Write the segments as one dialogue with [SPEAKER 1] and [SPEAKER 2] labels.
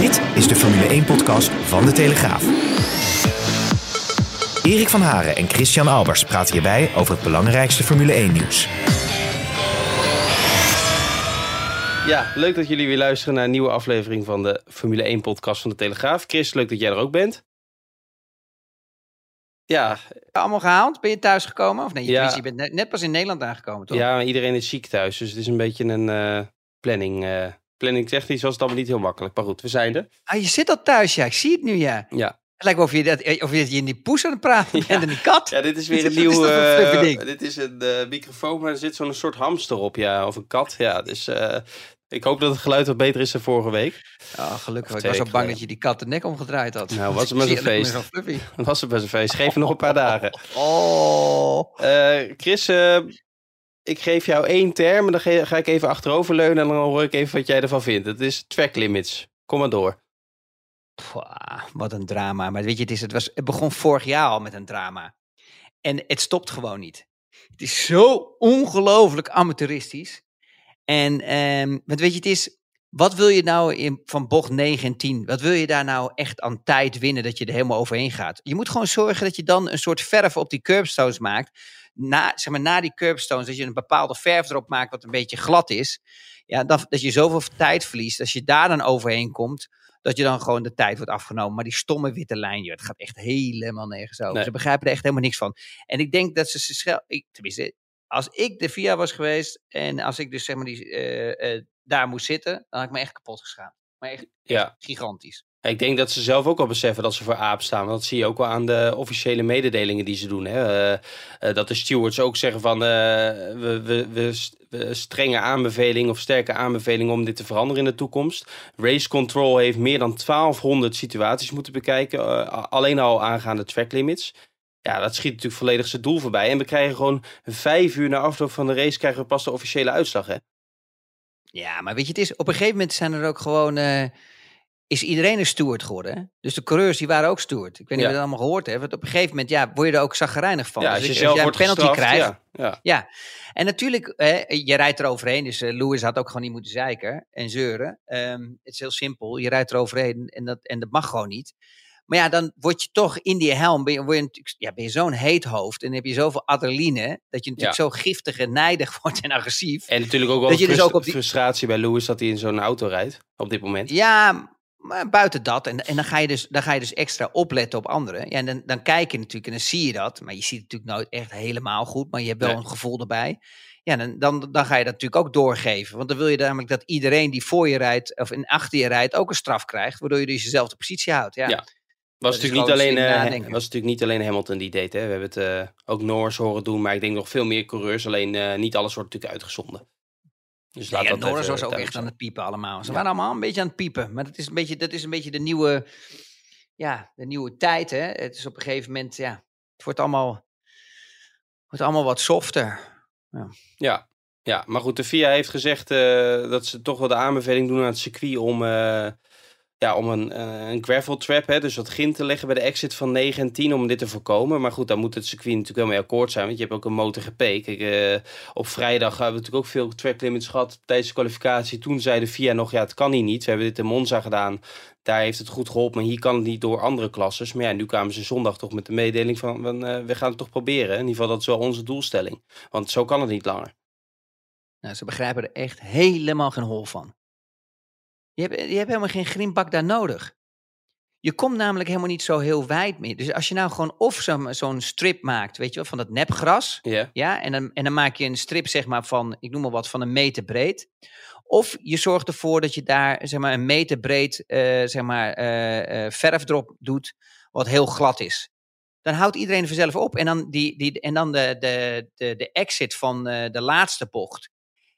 [SPEAKER 1] Dit is de Formule 1-podcast van De Telegraaf. Erik van Haren en Christian Albers praten hierbij over het belangrijkste Formule 1-nieuws.
[SPEAKER 2] Ja, leuk dat jullie weer luisteren naar een nieuwe aflevering van de Formule 1-podcast van De Telegraaf. Chris, leuk dat jij er ook bent. Ja,
[SPEAKER 3] allemaal gehaald? Ben je thuis gekomen? Of nee, je,
[SPEAKER 2] Ja.
[SPEAKER 3] je bent net, net pas in Nederland aangekomen, toch?
[SPEAKER 2] ja, maar iedereen is ziek thuis, dus het is een beetje een eh, planning. eh planning technisch was het allemaal niet heel makkelijk. Maar goed, we zijn er.
[SPEAKER 3] Ah, je zit al thuis, ja. Ik zie het nu, ja.
[SPEAKER 2] Ja,
[SPEAKER 3] Het lijkt wel of je, dat, eh, of je in die poes aan het praten bent en die kat.
[SPEAKER 2] ja dit is weer een
[SPEAKER 3] is- is
[SPEAKER 2] nieuw... eh,
[SPEAKER 3] ding?
[SPEAKER 2] dit is een eh, microfoon, maar er zit zo'n soort hamster op, ja. Of een kat, ja. Dus eh, ik hoop dat het geluid wat beter is dan vorige week.
[SPEAKER 3] Oh, gelukkig. Ik was zo bang dat je die kat de nek omgedraaid had.
[SPEAKER 2] Nou, was het
[SPEAKER 3] je, dat
[SPEAKER 2] feest.
[SPEAKER 3] is
[SPEAKER 2] was het best een feest. Geef er nog een paar dagen.
[SPEAKER 3] Oh.
[SPEAKER 2] Eh, Chris, eh, ik geef jou één term en dan ga ik even achteroverleunen en dan hoor ik even wat jij ervan vindt. Het is track limits. Kom maar door.
[SPEAKER 3] Wat een drama. Maar weet je, het, is, het, was, het begon vorig jaar al met een drama. En het stopt gewoon niet. Het is zo ongelooflijk amateuristisch. En ehm, weet je, het is... Wat wil je nou in, van bocht 9 en 10? Wat wil je daar nou echt aan tijd winnen dat je er helemaal overheen gaat? Je moet gewoon zorgen dat je dan een soort verf op die curbstones maakt. Na, zeg maar, na die curbstones, dat je een bepaalde verf erop maakt wat een beetje glad is. Ja, dan, dat je zoveel tijd verliest. Als je daar dan overheen komt, dat je dan gewoon de tijd wordt afgenomen. Maar die stomme witte lijn, joh, het gaat echt helemaal nergens over.
[SPEAKER 2] Nee.
[SPEAKER 3] Ze begrijpen er echt helemaal niks van. En ik denk dat ze zich schel... Ik, tenminste, als ik de VIA was geweest en als ik dus zeg maar die, eh, eh, daar moest zitten, dan had ik me echt kapot geschaamd. Maar echt,
[SPEAKER 2] Ja.
[SPEAKER 3] gigantisch.
[SPEAKER 2] Ik denk dat ze zelf ook wel beseffen dat ze voor aap staan. Want dat zie je ook wel aan de officiële mededelingen die ze doen. Hè? Eh, eh, dat de stewards ook zeggen van... eh, we, we, we, st- we strenge aanbeveling of sterke aanbeveling om dit te veranderen in de toekomst. Race Control heeft meer dan 1200 situaties moeten bekijken. alleen al aangaande track limits. Ja, dat schiet natuurlijk volledig zijn doel voorbij. En we krijgen gewoon vijf uur na afloop van de race... krijgen we pas de officiële uitslag. Hè?
[SPEAKER 3] Ja, maar weet je, het is, op een gegeven moment zijn er ook gewoon... is iedereen een steward geworden. hè? Dus de coureurs die waren ook steward. Ik weet niet
[SPEAKER 2] Ja.
[SPEAKER 3] of je dat allemaal gehoord hebt. Want op een gegeven moment ja, word je er ook zagrijnig van.
[SPEAKER 2] ja,
[SPEAKER 3] Dus
[SPEAKER 2] als je zelf wordt
[SPEAKER 3] een penalty
[SPEAKER 2] gestraft,
[SPEAKER 3] krijgt,
[SPEAKER 2] Ja, ja.
[SPEAKER 3] En natuurlijk, hè, je rijdt er overheen. Dus eh, Lewis had ook gewoon niet moeten zeiken en zeuren. Ehm, het is heel simpel. Je rijdt er overheen en dat, en dat mag gewoon niet. Maar ja, dan word je toch in die helm. Ben je, word je, ja, ben je zo'n heet hoofd. En dan heb je zoveel adrenaline. Dat je natuurlijk zo giftig en nijdig wordt en agressief.
[SPEAKER 2] En natuurlijk ook wel
[SPEAKER 3] Dat je dus ook op die-
[SPEAKER 2] frustratie bij Lewis dat hij in zo'n auto rijdt op dit moment.
[SPEAKER 3] Ja, maar buiten dat. En, en dan, ga je dus, dan ga je dus extra opletten op anderen. Ja, en dan, dan kijk je natuurlijk en dan zie je dat. Maar je ziet het natuurlijk nooit echt helemaal goed. Maar je hebt wel
[SPEAKER 2] Nee.
[SPEAKER 3] een gevoel erbij. Ja, dan, dan, dan ga je dat natuurlijk ook doorgeven. Want dan wil je namelijk dat iedereen die voor je rijdt of in achter je rijdt ook een straf krijgt. Waardoor je dus jezelfde positie houdt. Ja,
[SPEAKER 2] Ja. Was natuurlijk, niet alleen, eh, was natuurlijk niet alleen Hamilton die deed. Hè. We hebben het eh, ook Norris horen doen, maar ik denk nog veel meer coureurs. Alleen eh, niet alles wordt natuurlijk uitgezonden. Dus laat
[SPEAKER 3] Nee, en
[SPEAKER 2] dat
[SPEAKER 3] Norris was ook echt aan het piepen allemaal. Ze
[SPEAKER 2] Ja.
[SPEAKER 3] waren allemaal een beetje aan het piepen. Maar dat is een beetje, dat is een beetje de nieuwe, ja, de nieuwe tijd. Hè? Het is op een gegeven moment, ja, het wordt allemaal, wordt allemaal wat softer.
[SPEAKER 2] Ja. ja, maar goed, de FIA heeft gezegd eh, dat ze toch wel de aanbeveling doen aan het circuit om, eh, ja, om een, eh, een gravel trap, hè, dus wat gin te leggen bij de exit van 9 en 10 om dit te voorkomen. Maar goed, daar moet het circuit natuurlijk wel mee akkoord zijn, want je hebt ook een MotoGP. Kijk, eh, op vrijdag hebben we natuurlijk ook veel track limits gehad tijdens de kwalificatie. Toen zei de FIA nog, ja, het kan hier niet. We hebben dit in Monza gedaan. Daar heeft het goed geholpen, maar hier kan het niet door andere klasses. Maar ja, nu kwamen ze zondag toch met de mededeling van, van eh, we gaan het toch proberen. In ieder geval, dat is wel onze doelstelling. Want zo kan het niet langer.
[SPEAKER 3] Nou, ze begrijpen er echt helemaal geen hol van. Je hebt, je hebt helemaal geen greenbak daar nodig. Je komt namelijk helemaal niet zo heel wijd meer. Dus als je nou gewoon of zo'n strip maakt, weet je wel, van dat nepgras.
[SPEAKER 2] Ja.
[SPEAKER 3] Ja, en dan, en dan maak je een strip, zeg maar, van, ik noem maar wat, van een meter breed. Of je zorgt ervoor dat je daar, zeg maar, een meter breed, eh, zeg maar, eh, eh, verf erop doet, wat heel glad is. Dan houdt iedereen er vanzelf op. En dan, die, die, en dan de, de, de, de exit van de laatste bocht.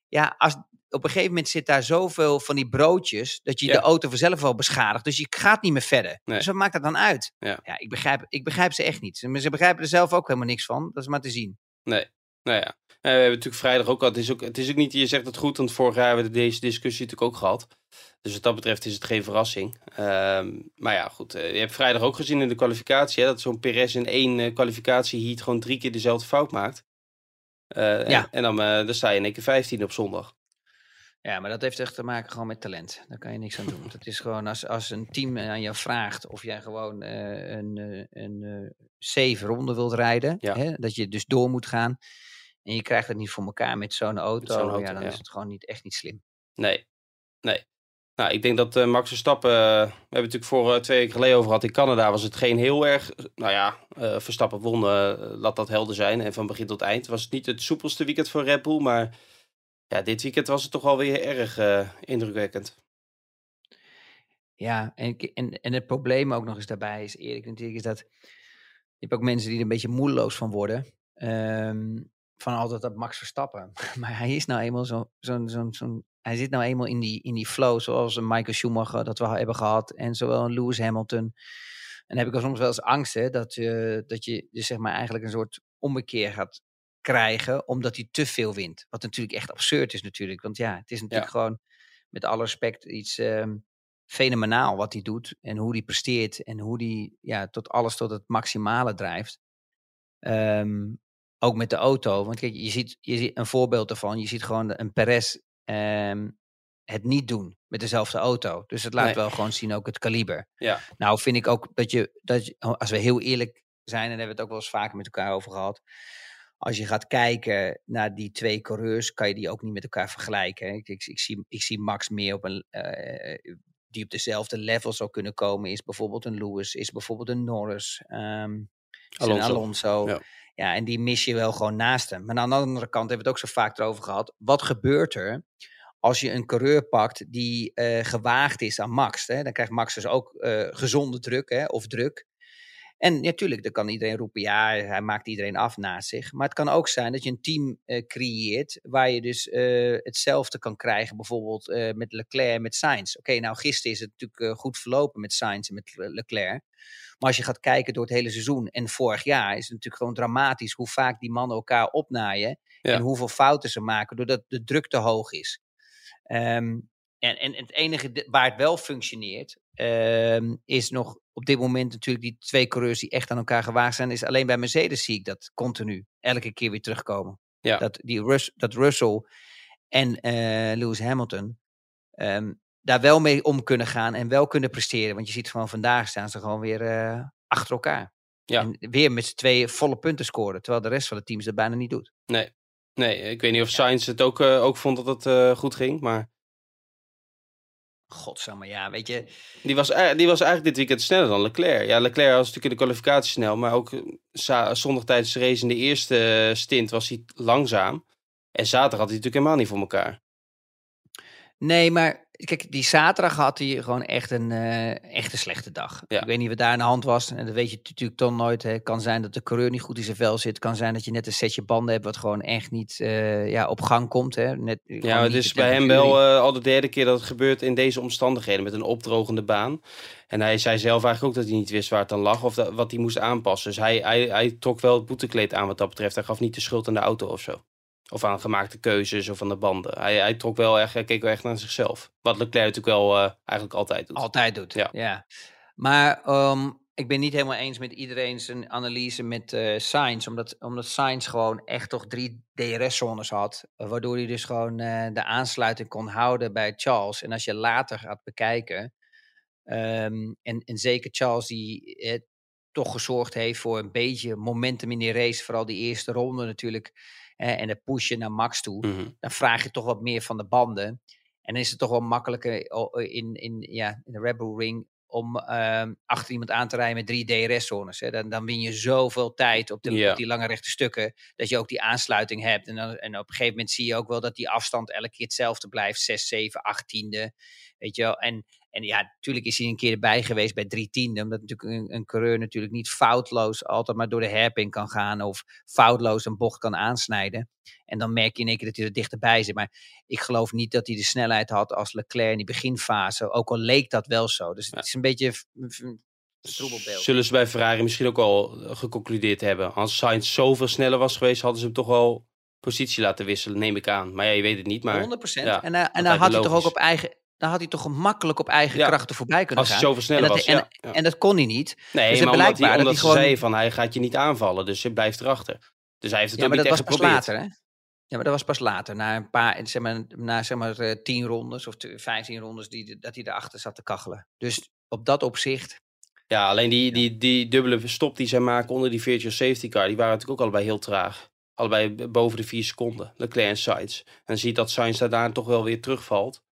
[SPEAKER 3] Ja, als, op een gegeven moment zit daar zoveel van die broodjes dat je
[SPEAKER 2] Ja.
[SPEAKER 3] de auto vanzelf wel beschadigt. Dus je gaat niet meer verder.
[SPEAKER 2] Nee.
[SPEAKER 3] Dus wat maakt dat dan uit?
[SPEAKER 2] Ja.
[SPEAKER 3] ik, begrijp, ik begrijp ze echt niet. Ze, ze begrijpen er zelf ook helemaal niks van. Dat is maar te zien.
[SPEAKER 2] Nee, nou ja. We hebben natuurlijk vrijdag ook al. Het is ook, het is ook niet, je zegt het goed, want vorig jaar hebben we deze discussie natuurlijk ook gehad. Dus wat dat betreft is het geen verrassing. Ehm, maar ja, goed. eh, je hebt vrijdag ook gezien in de kwalificatie hè, dat zo'n Perez in één eh, kwalificatieheat gewoon drie keer dezelfde fout maakt. Eh,
[SPEAKER 3] Ja.
[SPEAKER 2] En, en dan, eh, dan sta je in één keer 15 op zondag.
[SPEAKER 3] Ja, maar dat heeft echt te maken gewoon met talent. Daar kan je niks aan doen. Dat is gewoon als, als een team aan jou vraagt of jij gewoon eh, een, eh, een eh, zeven ronde wilt rijden.
[SPEAKER 2] Ja.
[SPEAKER 3] Hè, dat je dus door moet gaan. En je krijgt het niet voor elkaar met zo'n auto. ja, dan
[SPEAKER 2] ja.
[SPEAKER 3] is het gewoon niet, echt niet slim.
[SPEAKER 2] Nee, nee. Nou, ik denk dat Max Verstappen, we hebben het natuurlijk voor twee weken geleden over gehad. In Canada was het geen heel erg, nou ja, Verstappen won, laat dat helder zijn. En van begin tot eind was het niet het soepelste weekend voor Red Bull. Maar ja, dit weekend was het toch wel weer erg eh, indrukwekkend.
[SPEAKER 3] Ja, en, en, en het probleem ook nog eens daarbij is, Erik, natuurlijk, is dat je hebt ook mensen die er een beetje moedeloos van worden. ehm, van altijd dat Max Verstappen. Maar hij is nou eenmaal zo, zo'n, zo'n, zo'n, hij zit nou eenmaal in die, in die flow, zoals Michael Schumacher dat we hebben gehad. En zowel een Lewis Hamilton. En dan heb ik er soms wel eens angst, hè, dat, je dat je dus zeg maar eigenlijk een soort ommekeer gaat krijgen, omdat hij te veel wint. Wat natuurlijk echt absurd is natuurlijk. Want ja, het is natuurlijk gewoon, met alle respect, iets ehm, fenomenaal wat hij doet. En hoe hij presteert. En hoe hij ja, tot alles tot het maximale drijft. Ehm, ook met de auto. Want kijk, je ziet, je ziet een voorbeeld ervan. Je ziet gewoon een Perez ehm, het niet doen met dezelfde auto. Dus het laat
[SPEAKER 2] Nee.
[SPEAKER 3] wel gewoon zien ook het kaliber.
[SPEAKER 2] Ja,
[SPEAKER 3] Nou, vind ik ook dat je, dat je, als we heel eerlijk zijn, en daar hebben we het ook wel eens vaker met elkaar over gehad. Als je gaat kijken naar die twee coureurs, kan je die ook niet met elkaar vergelijken. Ik, ik, ik zie, ik zie Max meer op een. eh, die op dezelfde level zou kunnen komen, is bijvoorbeeld een Lewis, is bijvoorbeeld een Norris, is een
[SPEAKER 2] Alonso.
[SPEAKER 3] Alonso.
[SPEAKER 2] Ja.
[SPEAKER 3] Ja. en die mis je wel gewoon naast hem. Maar aan de andere kant hebben we het ook zo vaak erover gehad. Wat gebeurt er als je een coureur pakt die eh, gewaagd is aan Max? Hè? Dan krijgt Max dus ook eh, gezonde druk hè, of druk. En natuurlijk, dan kan iedereen roepen, ja, hij maakt iedereen af naast zich. Maar het kan ook zijn dat je een team eh, creëert waar je dus eh, hetzelfde kan krijgen, bijvoorbeeld eh, met Leclerc en met Sainz. Oké, nou gisteren is het natuurlijk goed verlopen met Sainz en met Le- Leclerc. Maar als je gaat kijken door het hele seizoen en vorig jaar is het natuurlijk gewoon dramatisch hoe vaak die mannen elkaar opnaaien
[SPEAKER 2] Ja.
[SPEAKER 3] en hoeveel fouten ze maken doordat de druk te hoog is. Ehm, en, en het enige waar het wel functioneert, ehm, is nog op dit moment natuurlijk die twee coureurs die echt aan elkaar gewaagd zijn. Is alleen bij Mercedes zie ik dat continu elke keer weer terugkomen.
[SPEAKER 2] Ja.
[SPEAKER 3] Dat, die Rus, dat Russell en eh, Lewis Hamilton ehm, daar wel mee om kunnen gaan en wel kunnen presteren. Want je ziet gewoon vandaag staan ze gewoon weer eh, achter elkaar.
[SPEAKER 2] Ja.
[SPEAKER 3] En weer met z'n tweeën volle punten scoren. Terwijl de rest van de teams dat bijna niet doet.
[SPEAKER 2] nee. Nee, ik weet niet of Sainz het ook, eh, ook vond dat het goed ging. Maar
[SPEAKER 3] Godsamme, ja, weet je.
[SPEAKER 2] die was, die was eigenlijk dit weekend sneller dan Leclerc. Ja, Leclerc was natuurlijk in de kwalificatie snel. Maar ook eh, zondag tijdens de race in de eerste eh, stint was hij langzaam. En zaterdag had hij natuurlijk helemaal niet voor elkaar.
[SPEAKER 3] Nee, maar kijk, die zaterdag had hij gewoon echt een, eh, echt een slechte dag.
[SPEAKER 2] Ja.
[SPEAKER 3] Ik weet niet wat daar aan de hand was. En dat weet je natuurlijk toch nooit. Het kan zijn dat de coureur niet goed in zijn vel zit. kan zijn dat je net een setje banden hebt wat gewoon echt niet eh, ja, op gang komt. Hè. Net,
[SPEAKER 2] Ja, het is bij hem wel eh, al de derde keer dat het gebeurt in deze omstandigheden. Met een opdrogende baan. En hij zei zelf eigenlijk ook dat hij niet wist waar het dan lag. Of dat- wat hij moest aanpassen. Dus hij, hij, hij trok wel het boetekleed aan wat dat betreft. Hij gaf niet de schuld aan de auto of zo. Of aan gemaakte keuzes of aan de banden. Hij, hij trok wel echt, hij keek wel echt naar zichzelf. Wat Leclerc natuurlijk wel eh, eigenlijk altijd doet.
[SPEAKER 3] Altijd doet.
[SPEAKER 2] Ja.
[SPEAKER 3] Ja. Maar ehm, ik ben niet helemaal eens met iedereen zijn analyse met eh Sainz. Omdat, omdat Sainz gewoon echt toch drie DRS-zones had. Waardoor hij dus gewoon eh, de aansluiting kon houden bij Charles. En als je later gaat bekijken. ehm, en, en zeker Charles die eh, toch gezorgd heeft voor een beetje momentum in die race. Vooral die eerste ronde natuurlijk. Eh, en het pushen naar Max toe
[SPEAKER 2] Mhm.
[SPEAKER 3] dan vraag je toch wat meer van de banden. En dan is het toch wel makkelijker o- in, in, ja, in de Red Bull Ring om ehm, achter iemand aan te rijden met drie DRS-zones. Dan, dan win je zoveel tijd op, de,
[SPEAKER 2] Ja.
[SPEAKER 3] op die lange rechte stukken, dat je ook die aansluiting hebt. En, dan, en op een gegeven moment zie je ook wel dat die afstand elke keer hetzelfde blijft, 6, 7, 8 tiende. Weet je wel? En, En ja, natuurlijk is hij een keer erbij geweest bij drie tiende. Omdat natuurlijk een, een coureur natuurlijk niet foutloos altijd maar door de hairpin kan gaan. Of foutloos een bocht kan aansnijden. En dan merk je in één keer dat hij er dichterbij zit. Maar ik geloof niet dat hij de snelheid had als Leclerc in die beginfase. Ook al leek dat wel zo. Dus het is een beetje.
[SPEAKER 2] Zullen ze bij Ferrari misschien ook al geconcludeerd hebben. Als Sainz zoveel sneller was geweest, hadden ze hem toch wel positie laten wisselen, neem ik aan. Maar ja, je weet het niet. Maar,
[SPEAKER 3] 100%.
[SPEAKER 2] ja,
[SPEAKER 3] en, uh, en
[SPEAKER 2] dat
[SPEAKER 3] dan had hij toch ook op eigen. Dan had hij toch gemakkelijk op eigen
[SPEAKER 2] Ja.
[SPEAKER 3] krachten voorbij kunnen
[SPEAKER 2] Als hij
[SPEAKER 3] gaan.
[SPEAKER 2] sneller
[SPEAKER 3] en,
[SPEAKER 2] was,
[SPEAKER 3] dat,
[SPEAKER 2] ja.
[SPEAKER 3] en,
[SPEAKER 2] ja.
[SPEAKER 3] en dat kon hij niet.
[SPEAKER 2] Nee,
[SPEAKER 3] dus het
[SPEAKER 2] maar omdat hij,
[SPEAKER 3] dat hij gewoon-
[SPEAKER 2] zei van hij gaat je niet aanvallen, dus je blijft erachter. Dus hij heeft het
[SPEAKER 3] Ja, maar
[SPEAKER 2] niet
[SPEAKER 3] dat
[SPEAKER 2] echt
[SPEAKER 3] was pas later, hè? Ja, maar dat was pas later. Na een paar, zeg maar, na zeg maar eh, tien rondes of vijftien rondes die, dat hij erachter zat te kachelen. Dus op dat opzicht,
[SPEAKER 2] Ja, alleen die, die, die dubbele stop die zij maken onder die virtual safety car, die waren natuurlijk ook allebei heel traag. Allebei b- boven de vier seconden, Leclerc en Sainz. En je ziet dat Sainz daarna toch wel weer terugvalt.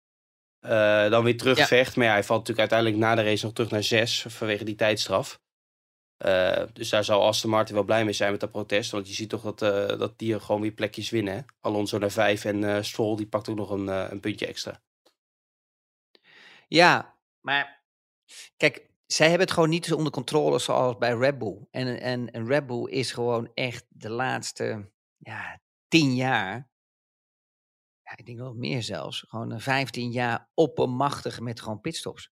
[SPEAKER 2] Eh, dan weer terugvecht. Maar ja, hij valt natuurlijk uiteindelijk na de race nog terug naar zes vanwege die tijdstraf. Eh, dus daar zal Aston Martin wel blij mee zijn met dat protest. Want je ziet toch dat, eh, dat die gewoon weer plekjes winnen. Hè? Alonso naar vijf en Stroll die pakt ook nog een, een puntje extra.
[SPEAKER 3] ja, maar kijk, zij hebben het gewoon niet onder controle zoals bij Red Bull. En, en, en Red Bull is gewoon echt de laatste ja, tien jaar, ja, ik denk wel meer zelfs, gewoon een vijftien jaar oppermachtig met gewoon pitstops.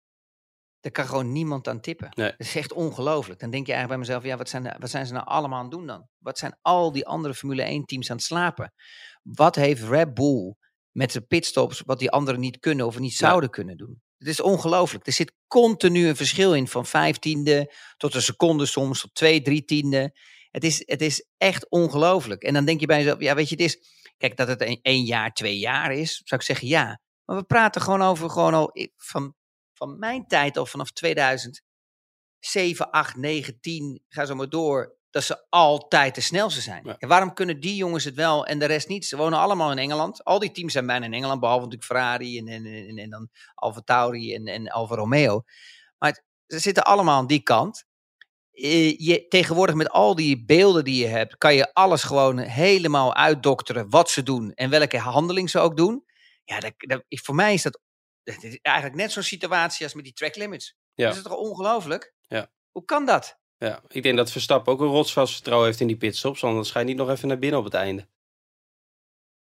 [SPEAKER 3] Daar kan gewoon niemand aan tippen.
[SPEAKER 2] Nee.
[SPEAKER 3] Dat is echt ongelooflijk. Dan denk je eigenlijk bij mezelf, ja, wat zijn, wat zijn ze nou allemaal aan het doen dan? Wat zijn al die andere Formule 1 teams aan het slapen? Wat heeft Red Bull met de pitstops wat die anderen niet kunnen of niet
[SPEAKER 2] Ja.
[SPEAKER 3] zouden kunnen doen? Het is ongelooflijk. Er zit continu een verschil in van vijftiende tot een seconde soms, tot twee, drie tiende. Het is, het is echt ongelooflijk. En dan denk je bij jezelf, ja, weet je, het is, kijk, dat het een, één jaar, twee jaar is, zou ik zeggen ja. Maar we praten gewoon over, gewoon al van, van mijn tijd al vanaf 2007, 8, 9, 10, ga zo maar door, dat ze altijd de snelste zijn.
[SPEAKER 2] Ja.
[SPEAKER 3] En waarom kunnen die jongens het wel en de rest niet? Ze wonen allemaal in Engeland. Al die teams zijn bijna in Engeland, behalve natuurlijk Ferrari en, en, en, en dan Alfa Tauri en, en Alfa Romeo. Maar het- ze zitten allemaal aan die kant. Eh, je, tegenwoordig met al die beelden die je hebt, kan je alles gewoon helemaal uitdokteren wat ze doen en welke handeling ze ook doen. Ja, dat, dat, voor mij is dat, dat is eigenlijk net zo'n situatie als met die track limits.
[SPEAKER 2] Ja.
[SPEAKER 3] Dat is toch ongelooflijk?
[SPEAKER 2] Ja.
[SPEAKER 3] Hoe kan dat?
[SPEAKER 2] Ja, ik denk dat Verstappen ook een rotsvast vertrouwen heeft in die pitstops. Anders ga je niet nog even naar binnen op het einde.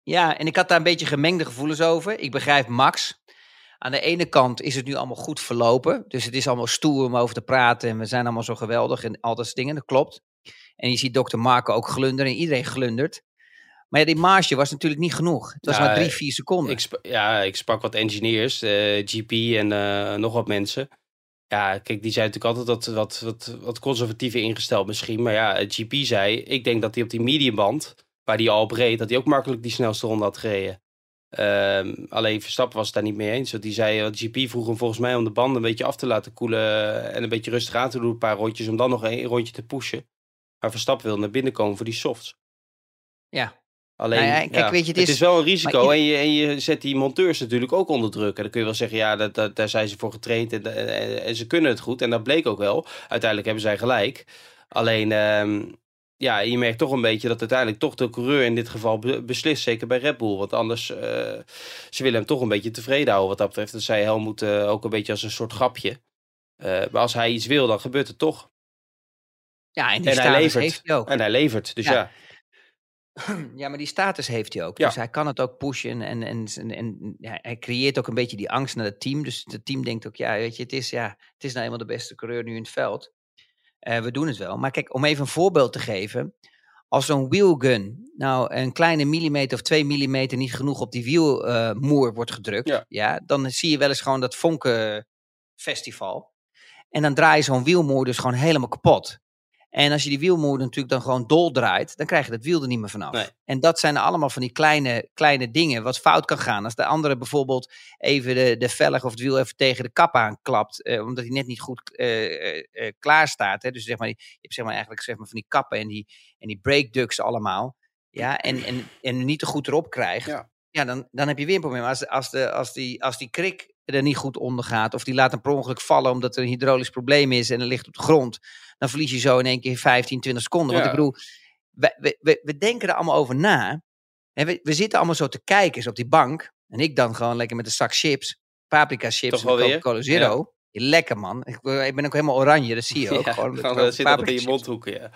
[SPEAKER 3] Ja, en ik had daar een beetje gemengde gevoelens over. Ik begrijp Max. Aan de ene kant is het nu allemaal goed verlopen. Dus het is allemaal stoer om over te praten. En we zijn allemaal zo geweldig en al dat soort dingen. Dat klopt. En je ziet dokter Marco ook glunderen. En iedereen glundert. Maar ja, die marge was natuurlijk niet genoeg. Het was
[SPEAKER 2] Ja,
[SPEAKER 3] maar drie, vier seconden.
[SPEAKER 2] Ik, ja, ik sprak wat engineers, eh, GP en eh, nog wat mensen. Ja, kijk, die zijn natuurlijk altijd wat, wat, wat, wat conservatiever ingesteld misschien. Maar ja, GP zei, ik denk dat hij op die mediumband, waar hij al op reed, dat hij ook makkelijk die snelste ronde had gereden. Ehm, alleen Verstappen was het daar niet mee eens. Want die zei, want GP vroeg hem volgens mij om de banden een beetje af te laten koelen en een beetje rustig aan te doen, een paar rondjes, om dan nog een rondje te pushen. Maar Verstappen wil naar binnen komen voor die softs.
[SPEAKER 3] Ja.
[SPEAKER 2] Alleen,
[SPEAKER 3] Nou ja, kijk,
[SPEAKER 2] ja,
[SPEAKER 3] weet je, het
[SPEAKER 2] het
[SPEAKER 3] is-
[SPEAKER 2] is wel een risico. En, je, en je zet die monteurs natuurlijk ook onder druk. En dan kun je wel zeggen, ja, dat, dat, daar zijn ze voor getraind. En, en, en ze kunnen het goed. En dat bleek ook wel. Uiteindelijk hebben zij gelijk. Alleen, ehm, ja, je merkt toch een beetje dat uiteindelijk toch de coureur in dit geval be- beslist. Zeker bij Red Bull. Want anders, eh, ze willen hem toch een beetje tevreden houden wat dat betreft. Dat zei Helmoet eh, ook een beetje als een soort grapje. Eh, maar als hij iets wil, dan gebeurt het toch.
[SPEAKER 3] Ja, en die
[SPEAKER 2] En hij levert.
[SPEAKER 3] heeft hij ook.
[SPEAKER 2] En hij levert. Dus
[SPEAKER 3] Ja.
[SPEAKER 2] ja.
[SPEAKER 3] Ja, maar die status heeft hij ook.
[SPEAKER 2] Ja.
[SPEAKER 3] Dus hij kan het ook pushen. En, en, en, en ja, hij creëert ook een beetje die angst naar het team. Dus het team denkt ook, ja, weet je, het is, ja, het is nou eenmaal de beste coureur nu in het veld. Eh, we doen het wel. Maar kijk, om even een voorbeeld te geven. Als zo'n wheelgun nou een kleine millimeter of twee millimeter niet genoeg op die wielmoer wordt gedrukt.
[SPEAKER 2] Ja.
[SPEAKER 3] Ja. dan zie je wel eens gewoon dat vonkenfestival. En dan draai je zo'n wielmoer dus gewoon helemaal kapot. En als je die wielmoer natuurlijk dan gewoon dol draait, dan krijg je dat wiel er niet meer vanaf.
[SPEAKER 2] Nee.
[SPEAKER 3] En dat zijn allemaal van die kleine, kleine dingen wat fout kan gaan. Als de andere bijvoorbeeld even de, de velg of het wiel even tegen de kap aanklapt, eh, omdat hij net niet goed eh, eh, eh, klaar staat. Hè? Dus zeg maar, je hebt zeg maar eigenlijk zeg maar van die kappen en die, en die brake ducts allemaal. Ja, en, en, en niet te goed erop krijgt.
[SPEAKER 2] Ja.
[SPEAKER 3] Ja, dan, dan heb je weer een probleem. Als, als, de, als, die, als die krik er niet goed onder gaat, of die laat hem per ongeluk vallen omdat er een hydraulisch probleem is en er ligt op de grond, dan verlies je zo in één keer 15, 20 seconden. Want ik bedoel, we, we, we, denken er allemaal over na. We, we zitten allemaal zo te kijken zo op die bank. En ik dan gewoon lekker met een zak chips. paprika chips
[SPEAKER 2] Toch
[SPEAKER 3] en? Coca-Cola Zero. Lekker man. Ik, ik ben ook helemaal oranje, dat zie je ook.
[SPEAKER 2] Ja,
[SPEAKER 3] gewoon,
[SPEAKER 2] gewoon, eh, zit dat in je mondhoeken, ja.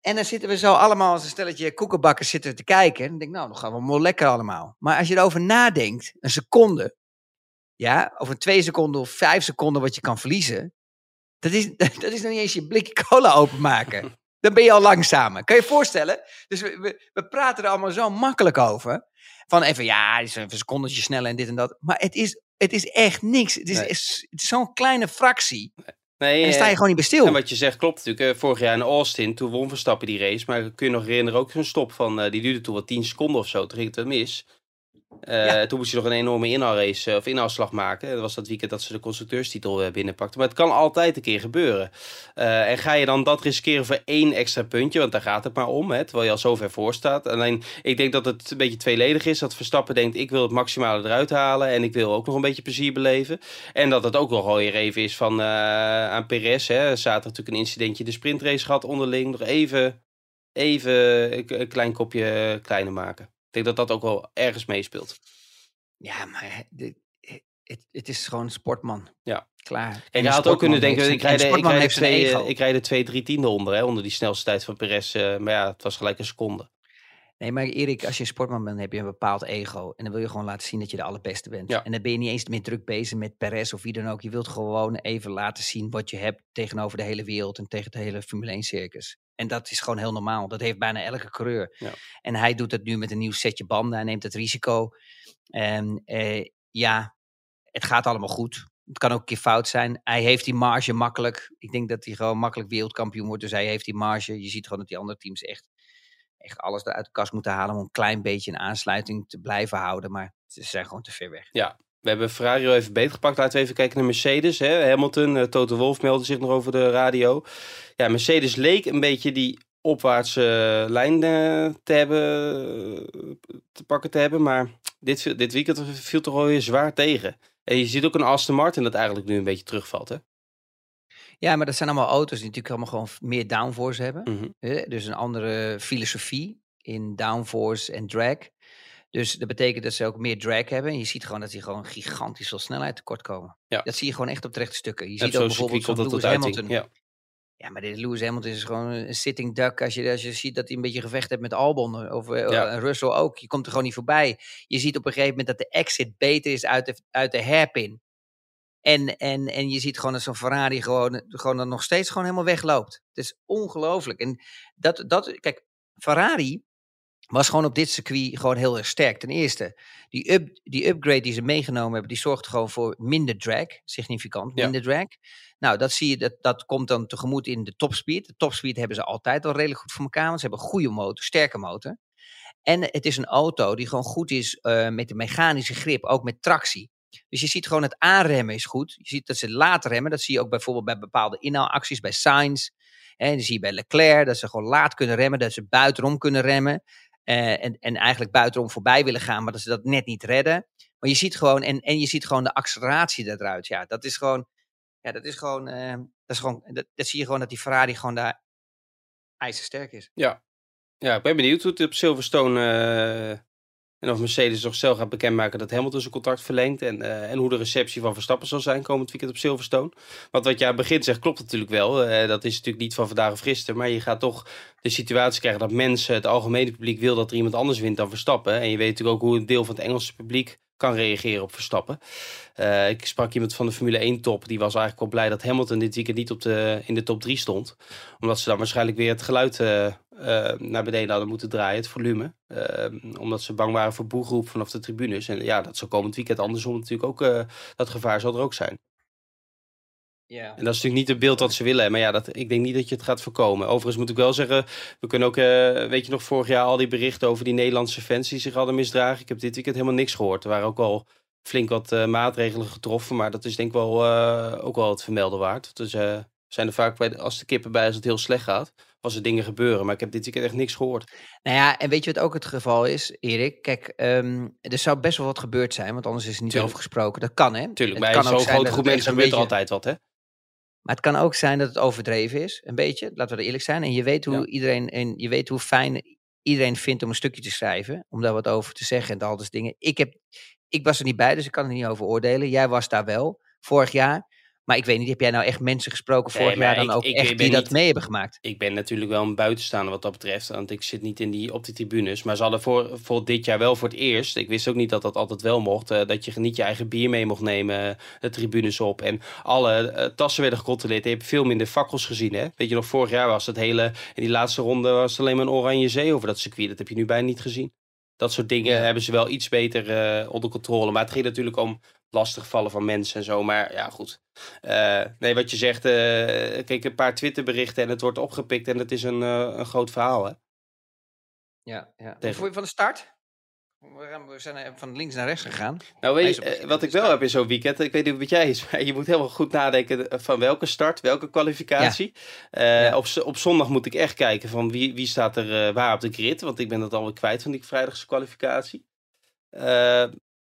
[SPEAKER 3] En dan zitten we zo allemaal als een stelletje koekenbakkers zitten te kijken. En dan denk ik, nou, dan gaan we wel lekker allemaal. Maar als je erover nadenkt, een seconde, ja, over twee seconden of vijf seconden wat je kan verliezen, dat is, dat is nog niet eens je blikje cola openmaken. Dan ben je al langzamer. Kan je je voorstellen? Dus we, we, we praten er allemaal zo makkelijk over. Van even, ja, is even een secondetje sneller en dit en dat. Maar het is, het is echt niks. Het is,
[SPEAKER 2] Nee.
[SPEAKER 3] is- het is zo'n kleine fractie.
[SPEAKER 2] Nee,
[SPEAKER 3] En daar sta je
[SPEAKER 2] eh,
[SPEAKER 3] gewoon niet bij stil.
[SPEAKER 2] En wat je zegt klopt natuurlijk. Eh, vorig jaar in Austin, toen won Verstappen die race. Maar kun je nog herinneren, ook zo'n stop van, eh, die duurde toen wat 10 seconden of zo. Toen ging het wel mis. Eh. Toen moest je nog een enorme inhaalrace eh, of inhaalslag maken. Dat was dat weekend dat ze de constructeurstitel eh, binnenpakten. Maar het kan altijd een keer gebeuren. En ga je dan dat riskeren voor één extra puntje? Want daar gaat het maar om, hè, terwijl je al zo ver voor staat. Alleen, ik denk dat het een beetje tweeledig is. Dat Verstappen denkt, ik wil het maximale eruit halen. En ik wil ook nog een beetje plezier beleven. En dat het ook nog weer even is van, eh, aan Perez. Hè. Zaterdag natuurlijk een incidentje de sprintrace gehad onderling. Nog even, even een klein kopje kleiner maken. Ik denk dat dat ook wel ergens meespeelt.
[SPEAKER 3] Ja, maar het, het is gewoon een sportman.
[SPEAKER 2] Ja.
[SPEAKER 3] Klaar.
[SPEAKER 2] En je had ook kunnen denken, ik rijd, ik, rijd twee, ik rijd er twee, drie tiende onder, hè, onder die snelste tijd van Perez. eh, maar ja, het was gelijk een seconde.
[SPEAKER 3] Nee, maar Erik, als je een sportman bent, heb je een bepaald ego. En dan wil je gewoon laten zien dat je de allerbeste bent.
[SPEAKER 2] Ja.
[SPEAKER 3] En dan ben je niet eens meer druk bezig met Perez of wie dan ook. Je wilt gewoon even laten zien wat je hebt tegenover de hele wereld en tegen het hele Formule 1 circus. En dat is gewoon heel normaal. Dat heeft bijna elke coureur.
[SPEAKER 2] Ja.
[SPEAKER 3] En hij doet het nu met een nieuw setje banden. Hij neemt het risico. En eh, ja, het gaat allemaal goed. Het kan ook een keer fout zijn. Hij heeft die marge makkelijk. Ik denk dat hij gewoon makkelijk wereldkampioen wordt. Dus hij heeft die marge. Je ziet gewoon dat die andere teams echt, echt alles eruit de kast moeten halen. om een klein beetje een aansluiting te blijven houden. Maar ze zijn gewoon te ver weg.
[SPEAKER 2] We hebben Ferrari al even beter gepakt. Laten we even kijken naar Mercedes. Hè. Hamilton, eh, Toto Wolff meldde zich nog over de radio. Ja, Mercedes leek een beetje die opwaartse lijn eh, te hebben, eh, te pakken te hebben. Maar dit, dit weekend viel toch wel weer zwaar tegen. En je ziet ook een Aston Martin dat eigenlijk nu een beetje terugvalt. Hè?
[SPEAKER 3] Ja, maar dat zijn allemaal auto's die natuurlijk allemaal gewoon meer downforce hebben.
[SPEAKER 2] Mhm.
[SPEAKER 3] Dus een andere filosofie in downforce en drag. Dus dat betekent dat ze ook meer drag hebben. En je ziet gewoon dat die gewoon gigantisch veel snelheid tekort komen.
[SPEAKER 2] Ja.
[SPEAKER 3] Dat zie je gewoon echt op de rechte stukken. Je
[SPEAKER 2] En
[SPEAKER 3] ziet ook bijvoorbeeld
[SPEAKER 2] tot
[SPEAKER 3] Lewis. Hamilton.
[SPEAKER 2] Ja.
[SPEAKER 3] Ja, maar dit Lewis Hamilton is gewoon een sitting duck. Als je, als je ziet dat hij een beetje gevecht heeft met Albon. Of eh,
[SPEAKER 2] Ja.
[SPEAKER 3] Russell ook. Je komt er gewoon niet voorbij. Je ziet op een gegeven moment dat de exit beter is uit de, uit de hairpin. En, en, en je ziet gewoon dat zo'n Ferrari gewoon, gewoon dan nog steeds gewoon helemaal wegloopt. Het is ongelooflijk. En dat, dat, kijk, Ferrari was gewoon op dit circuit gewoon heel erg sterk. Ten eerste, die, up, die upgrade die ze meegenomen hebben, die zorgt gewoon voor minder drag. Significant
[SPEAKER 2] Ja.
[SPEAKER 3] minder drag. Nou, dat zie je, dat, dat komt dan tegemoet in de topspeed. De topspeed hebben ze altijd al redelijk goed voor elkaar, want ze hebben een goede motor, sterke motor. En het is een auto die gewoon goed is eh, met de mechanische grip, ook met tractie. Dus je ziet gewoon het aanremmen is goed. Je ziet dat ze laat remmen. Dat zie je ook bijvoorbeeld bij bepaalde inhaalacties, bij Sainz. En dan zie je bij Leclerc dat ze gewoon laat kunnen remmen, dat ze buitenom kunnen remmen. Eh, en, en eigenlijk buitenom voorbij willen gaan, maar dat ze dat net niet redden. Maar je ziet gewoon, en, en je ziet gewoon de acceleratie eruit. Ja, dat is gewoon, ja, dat is gewoon, eh, dat is gewoon, dat, zie je gewoon dat die Ferrari gewoon daar ijzersterk is.
[SPEAKER 2] Ja, ik ben benieuwd hoe het op Silverstone eh, en of Mercedes nog zelf gaat bekendmaken dat Hamilton zijn contract verlengt. En, eh, en hoe de receptie van Verstappen zal zijn komend weekend op Silverstone. Want wat jij aan het begin zegt klopt natuurlijk wel. Eh, dat is natuurlijk niet van vandaag of gisteren. Maar je gaat toch de situatie krijgen dat mensen, het algemene publiek, wil dat er iemand anders wint dan Verstappen. En je weet natuurlijk ook hoe een deel van het Engelse publiek kan reageren op Verstappen. Eh, ik sprak iemand van de Formule 1 top. Die was eigenlijk wel blij dat Hamilton dit weekend niet op de, in de top 3 stond. Omdat ze dan waarschijnlijk weer het geluid eh, naar beneden hadden moeten draaien, het volume. Eh, omdat ze bang waren voor boegroep vanaf de tribunes. En ja, dat zal komend weekend andersom natuurlijk ook, dat gevaar zal er ook zijn.
[SPEAKER 3] Ja.
[SPEAKER 2] En dat is natuurlijk niet het beeld dat ze willen. Maar ja, dat, ik denk niet dat je het gaat voorkomen. Overigens moet ik wel zeggen, we kunnen ook, eh, weet je nog, vorig jaar al die berichten over die Nederlandse fans die zich hadden misdragen. Ik heb dit weekend helemaal niks gehoord. Er waren ook al flink wat eh, maatregelen getroffen. Maar dat is denk ik wel, eh, ook wel het vermelden waard. Dus eh, zijn er vaak, bij als de kippen bij als het heel slecht gaat, als er dingen gebeuren. Maar ik heb dit weekend echt niks gehoord.
[SPEAKER 3] Nou ja, en weet je wat ook het geval is, Erik? Kijk, ehm, er zou best wel wat gebeurd zijn, want anders is er niet
[SPEAKER 2] Tuurlijk.
[SPEAKER 3] over gesproken. Dat kan, hè?
[SPEAKER 2] Tuurlijk,
[SPEAKER 3] Het
[SPEAKER 2] bij zo'n grote groep mensen gebeurt er
[SPEAKER 3] beetje-
[SPEAKER 2] altijd wat, hè?
[SPEAKER 3] Maar het kan ook zijn dat het overdreven is, een beetje. Laten we er eerlijk zijn. En je weet hoe
[SPEAKER 2] Ja.
[SPEAKER 3] iedereen, en je weet hoe fijn iedereen vindt om een stukje te schrijven, om daar wat over te zeggen en al dat dingen. Ik heb, ik was er niet bij, dus ik kan er niet over oordelen. Jij was daar wel, vorig jaar. Maar ik weet niet, heb jij nou echt mensen gesproken vorig jaar dan
[SPEAKER 2] ik-
[SPEAKER 3] ook
[SPEAKER 2] ik
[SPEAKER 3] echt
[SPEAKER 2] ben
[SPEAKER 3] die dat mee hebben gemaakt?
[SPEAKER 2] Ik ben natuurlijk wel een buitenstaander wat dat betreft. Want ik zit niet in die, op die tribunes. Maar ze hadden voor, voor dit jaar wel voor het eerst. Ik wist ook niet dat dat altijd wel mocht. eh, dat je niet je eigen bier mee mocht nemen. eh, de tribunes op. En alle eh, tassen werden gecontroleerd. Je hebt veel minder fakkels gezien. Hè? Weet je nog, vorig jaar was het hele. In die laatste ronde was het alleen maar een oranje zee over dat circuit. Dat heb je nu bijna niet gezien. Dat soort dingen
[SPEAKER 3] Ja.
[SPEAKER 2] hebben ze wel iets beter eh, onder controle. Maar het ging natuurlijk om lastigvallen van mensen en zo. Maar ja, goed. Eh, nee, wat je zegt, eh kijk, een paar Twitterberichten en het wordt opgepikt en het is een, eh, een groot verhaal. Hè?
[SPEAKER 3] Ja, ja. Wat
[SPEAKER 2] Tegen-
[SPEAKER 3] vond je van de start? We zijn van links naar rechts gegaan.
[SPEAKER 2] Nou, weet je, wat ik wel heb in zo'n weekend, ik weet niet wat jij is, maar je moet heel goed nadenken van welke start, welke kwalificatie.
[SPEAKER 3] Ja.
[SPEAKER 2] op, op zondag moet ik echt kijken van wie, wie staat er waar op de grid, want ik ben dat alweer kwijt van die vrijdagse kwalificatie.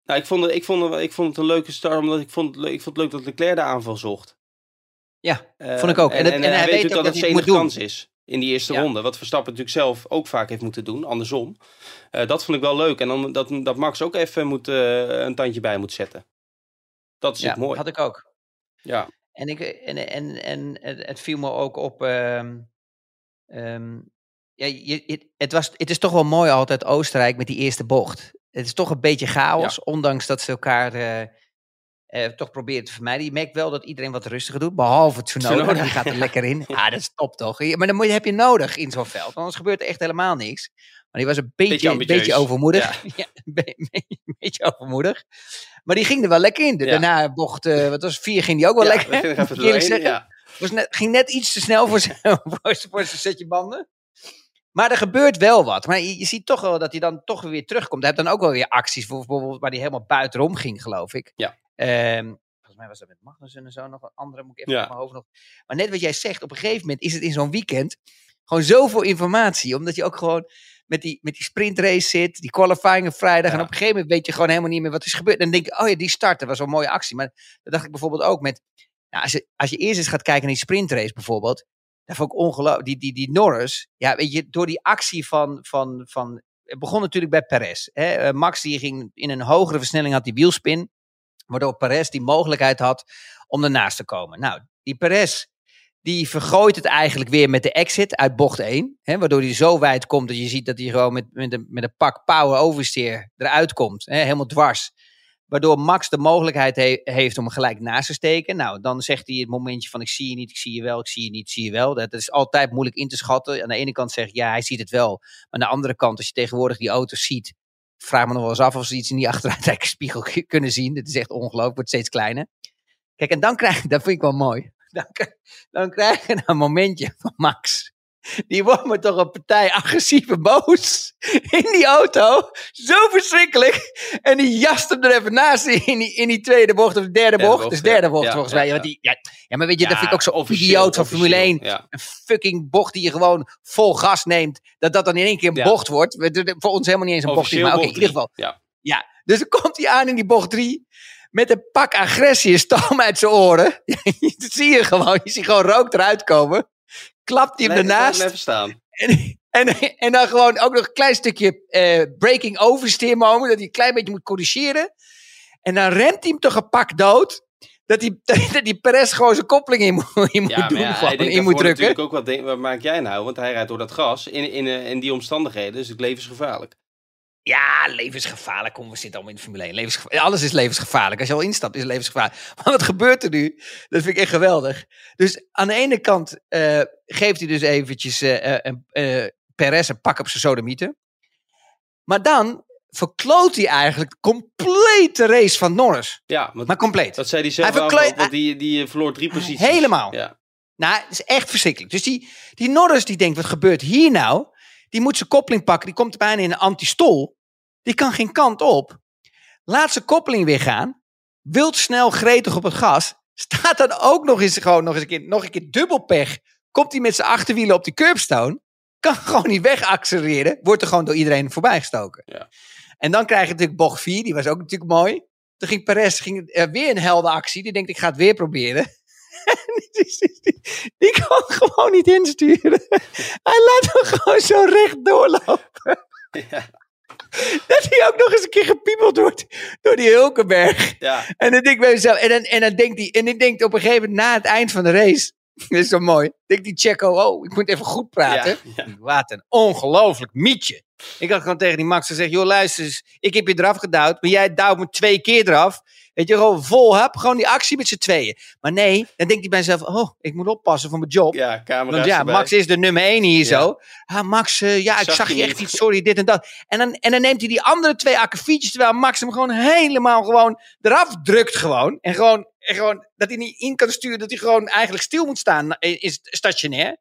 [SPEAKER 2] Nou, ik vond, het, ik, vond, het- ik vond het een leuke start, omdat ik vond, het leuk- ik vond het leuk dat Leclerc de aanval zocht.
[SPEAKER 3] Ja,
[SPEAKER 2] Eh,
[SPEAKER 3] vond ik ook. En
[SPEAKER 2] En,
[SPEAKER 3] het-
[SPEAKER 2] en,
[SPEAKER 3] en hij
[SPEAKER 2] hij weet natuurlijk
[SPEAKER 3] ook
[SPEAKER 2] dat
[SPEAKER 3] dat
[SPEAKER 2] het zijn
[SPEAKER 3] het
[SPEAKER 2] enige kans is in die eerste
[SPEAKER 3] Ja.
[SPEAKER 2] ronde. Wat Verstappen natuurlijk zelf ook vaak heeft moeten doen, andersom. Eh, dat vond ik wel leuk. En dan, dat, dat Max ook even moet, eh, een tandje bij moet zetten. Dat is
[SPEAKER 3] Ja,
[SPEAKER 2] mooi.
[SPEAKER 3] had ik ook.
[SPEAKER 2] Ja.
[SPEAKER 3] En, ik, en, en, en het, viel me ook op. ehm, ehm, ja, je, het, het, was, het is toch wel mooi altijd Oostenrijk met die eerste bocht. Het is toch een beetje chaos, ondanks dat ze elkaar eh, eh, toch proberen te vermijden. Je merkt wel dat iedereen wat rustiger doet, behalve Tsunoda.
[SPEAKER 2] Tsunoda,
[SPEAKER 3] Die gaat er lekker in. Ja, dat is top toch? Maar dan moet heb je nodig in zo'n veld, anders gebeurt er echt helemaal niks. Maar die was een beetje,
[SPEAKER 2] Beetje
[SPEAKER 3] beetje overmoedig. Ja. een be- een beetje overmoedig. Maar die ging er wel lekker in.
[SPEAKER 2] Ja.
[SPEAKER 3] Daarna bocht, eh, wat was het, vier, ging die ook wel lekker.
[SPEAKER 2] ging er even doorheen,
[SPEAKER 3] zeggen.
[SPEAKER 2] Ja.
[SPEAKER 3] Was net, ging net iets te snel voor zijn, voor zijn, voor zijn setje banden. Maar er gebeurt wel wat. Maar je, je ziet toch wel dat hij dan toch weer terugkomt. Hij heeft dan ook wel weer acties, voor- bijvoorbeeld waar hij helemaal buitenom ging, geloof ik.
[SPEAKER 2] Ja.
[SPEAKER 3] Ehm, volgens mij was dat met Magnussen en zo nog een andere, moet ik even
[SPEAKER 2] Ja.
[SPEAKER 3] op mijn hoofd nog. Maar net wat jij zegt, op een gegeven moment is het in zo'n weekend gewoon zoveel informatie. Omdat je ook gewoon met die, met die sprintrace zit, die qualifying op vrijdag.
[SPEAKER 2] Ja.
[SPEAKER 3] En op een gegeven moment weet je gewoon helemaal niet meer wat is gebeurd. En dan denk je, oh ja, die start, dat was wel een mooie actie. Maar dat dacht ik bijvoorbeeld ook met, nou, als, je, als je eerst eens gaat kijken naar die sprintrace bijvoorbeeld. Dat ik ongelooflijk. Die, die, die Norris, ja, weet je, door die actie van, van, van het begon natuurlijk bij Perez. Hè? Eh, Max die ging in een hogere versnelling, had die wielspin. Waardoor Perez die mogelijkheid had om ernaast te komen. Nou, die Perez, die vergooit het eigenlijk weer met de exit uit bocht 1. Hè, waardoor hij zo wijd komt dat je ziet dat hij gewoon met, met, een, met een pak power oversteer eruit komt. Hè, helemaal dwars. Waardoor Max de mogelijkheid he- heeft om gelijk naast te steken. Nou, dan zegt hij het momentje van ik zie je niet, ik zie je wel, ik zie je niet, ik zie je wel. Dat is altijd moeilijk in te schatten. Aan de ene kant zeg je ja, hij ziet het wel. Maar aan de andere kant, als je tegenwoordig die auto's ziet, vraag me nog wel eens af of ze iets in die achteruitkijkspiegel kunnen zien. Het is echt ongelooflijk, wordt steeds kleiner. Kijk, en dan krijg je, dat vind ik wel mooi. Dan, dan krijg je een momentje van Max. Die wordt me toch een partij agressief en boos in die auto. Zo verschrikkelijk. En die jast hem er even naast in die, in die tweede bocht of de derde
[SPEAKER 2] Derde
[SPEAKER 3] bocht.
[SPEAKER 2] bocht,
[SPEAKER 3] dus derde
[SPEAKER 2] ja.
[SPEAKER 3] bocht
[SPEAKER 2] Ja,
[SPEAKER 3] volgens
[SPEAKER 2] ja,
[SPEAKER 3] mij.
[SPEAKER 2] ja.
[SPEAKER 3] Want die, ja, ja, maar weet je, dat vind ik ook zo
[SPEAKER 2] officieel,
[SPEAKER 3] idioot van Formule
[SPEAKER 2] officieel,
[SPEAKER 3] 1
[SPEAKER 2] Ja.
[SPEAKER 3] een fucking bocht die je gewoon vol gas neemt, dat dat dan in één keer een bocht wordt. Voor ons helemaal niet eens een bocht, is, maar oké, in ieder geval.
[SPEAKER 2] drie. Ja.
[SPEAKER 3] Dus dan komt hij aan in die bocht 3 met een pak agressie en stoom uit zijn oren. dat zie je gewoon, je ziet gewoon rook eruit komen. Klapt hij hem ernaast.
[SPEAKER 2] hem even staan.
[SPEAKER 3] En, en, en dan gewoon ook nog een klein stukje eh, breaking oversteer moment, dat hij een klein beetje moet corrigeren. En dan remt hij hem toch een pak dood. Dat die, dat die Perez gewoon zijn koppeling in moet, in moet
[SPEAKER 2] Ja,
[SPEAKER 3] doen, gewoon in moet drukken.
[SPEAKER 2] natuurlijk ook wat, denk- wat maak jij nou? Want hij rijdt door dat gas in, in, eh, in die omstandigheden, dus het levensgevaarlijk.
[SPEAKER 3] Ja, levensgevaarlijk. Kom, we zitten allemaal in de Formule 1. Levensgeva- ja, alles is levensgevaarlijk. Als je al instapt, is het levensgevaarlijk. Maar wat gebeurt er nu? Dat vind ik echt geweldig. Dus aan de ene kant eh, geeft hij dus eventjes eh, eh, Perez een pak op zijn sodomieten. Maar dan verkloot hij eigenlijk compleet de race van Norris.
[SPEAKER 2] Ja,
[SPEAKER 3] Maar compleet.
[SPEAKER 2] dat zei hij zelf
[SPEAKER 3] Hij verkleed-
[SPEAKER 2] ook, want die, die verloor drie posities.
[SPEAKER 3] Helemaal.
[SPEAKER 2] Ja.
[SPEAKER 3] Nou, het is echt verschrikkelijk. Dus die, die Norris die denkt, wat gebeurt hier nou? Die moet zijn koppeling pakken. Die komt bijna in een antistol. Die kan geen kant op. Laat zijn koppeling weer gaan. Wilt snel gretig op het gas. Staat dan ook nog eens, gewoon nog eens een keer, nog een keer dubbel pech. Komt hij met zijn achterwielen op die curbstone. Kan gewoon niet wegaccelereren. Wordt er gewoon door iedereen voorbij gestoken.
[SPEAKER 2] Ja.
[SPEAKER 3] En dan krijg je natuurlijk bocht 4. Die was ook natuurlijk mooi. Toen ging Perez ging, eh, weer een heldenactie. Die denkt, ik ga het weer proberen. die, die, die kan gewoon niet insturen. Hij laat hem gewoon zo recht doorlopen.
[SPEAKER 2] Ja.
[SPEAKER 3] dat hij ook nog eens een keer gepiemeld wordt door die Hulkenberg.
[SPEAKER 2] Ja,
[SPEAKER 3] En dan denk ik bij mezelf, en dan, en dan denkt hij, en ik denk op een gegeven moment na het eind van de race, dat is zo mooi, denkt die Checo, oh, ik moet even goed praten.
[SPEAKER 2] ja.
[SPEAKER 3] Wat een ongelooflijk mietje. Ik had gewoon tegen die Max gezegd, joh luister eens, ik heb je eraf gedouwd, maar jij duwt me twee keer eraf. Weet je, gewoon vol hap, gewoon die actie met z'n tweeën. Maar nee, dan denkt hij bij zichzelf, oh, ik moet oppassen voor mijn job.
[SPEAKER 2] ja camera's
[SPEAKER 3] Want ja,
[SPEAKER 2] erbij.
[SPEAKER 3] Max is de nummer één hier
[SPEAKER 2] Ja.
[SPEAKER 3] zo. Ah, Max, eh, ja, ik
[SPEAKER 2] Zag
[SPEAKER 3] zag,
[SPEAKER 2] je
[SPEAKER 3] echt
[SPEAKER 2] niet.
[SPEAKER 3] niet, sorry, dit en dat. En dan, en dan neemt hij die andere twee akkefietjes, terwijl Max hem gewoon helemaal gewoon eraf drukt gewoon. En gewoon, en gewoon dat hij niet in kan sturen, dat hij gewoon eigenlijk stil moet staan, is stationair.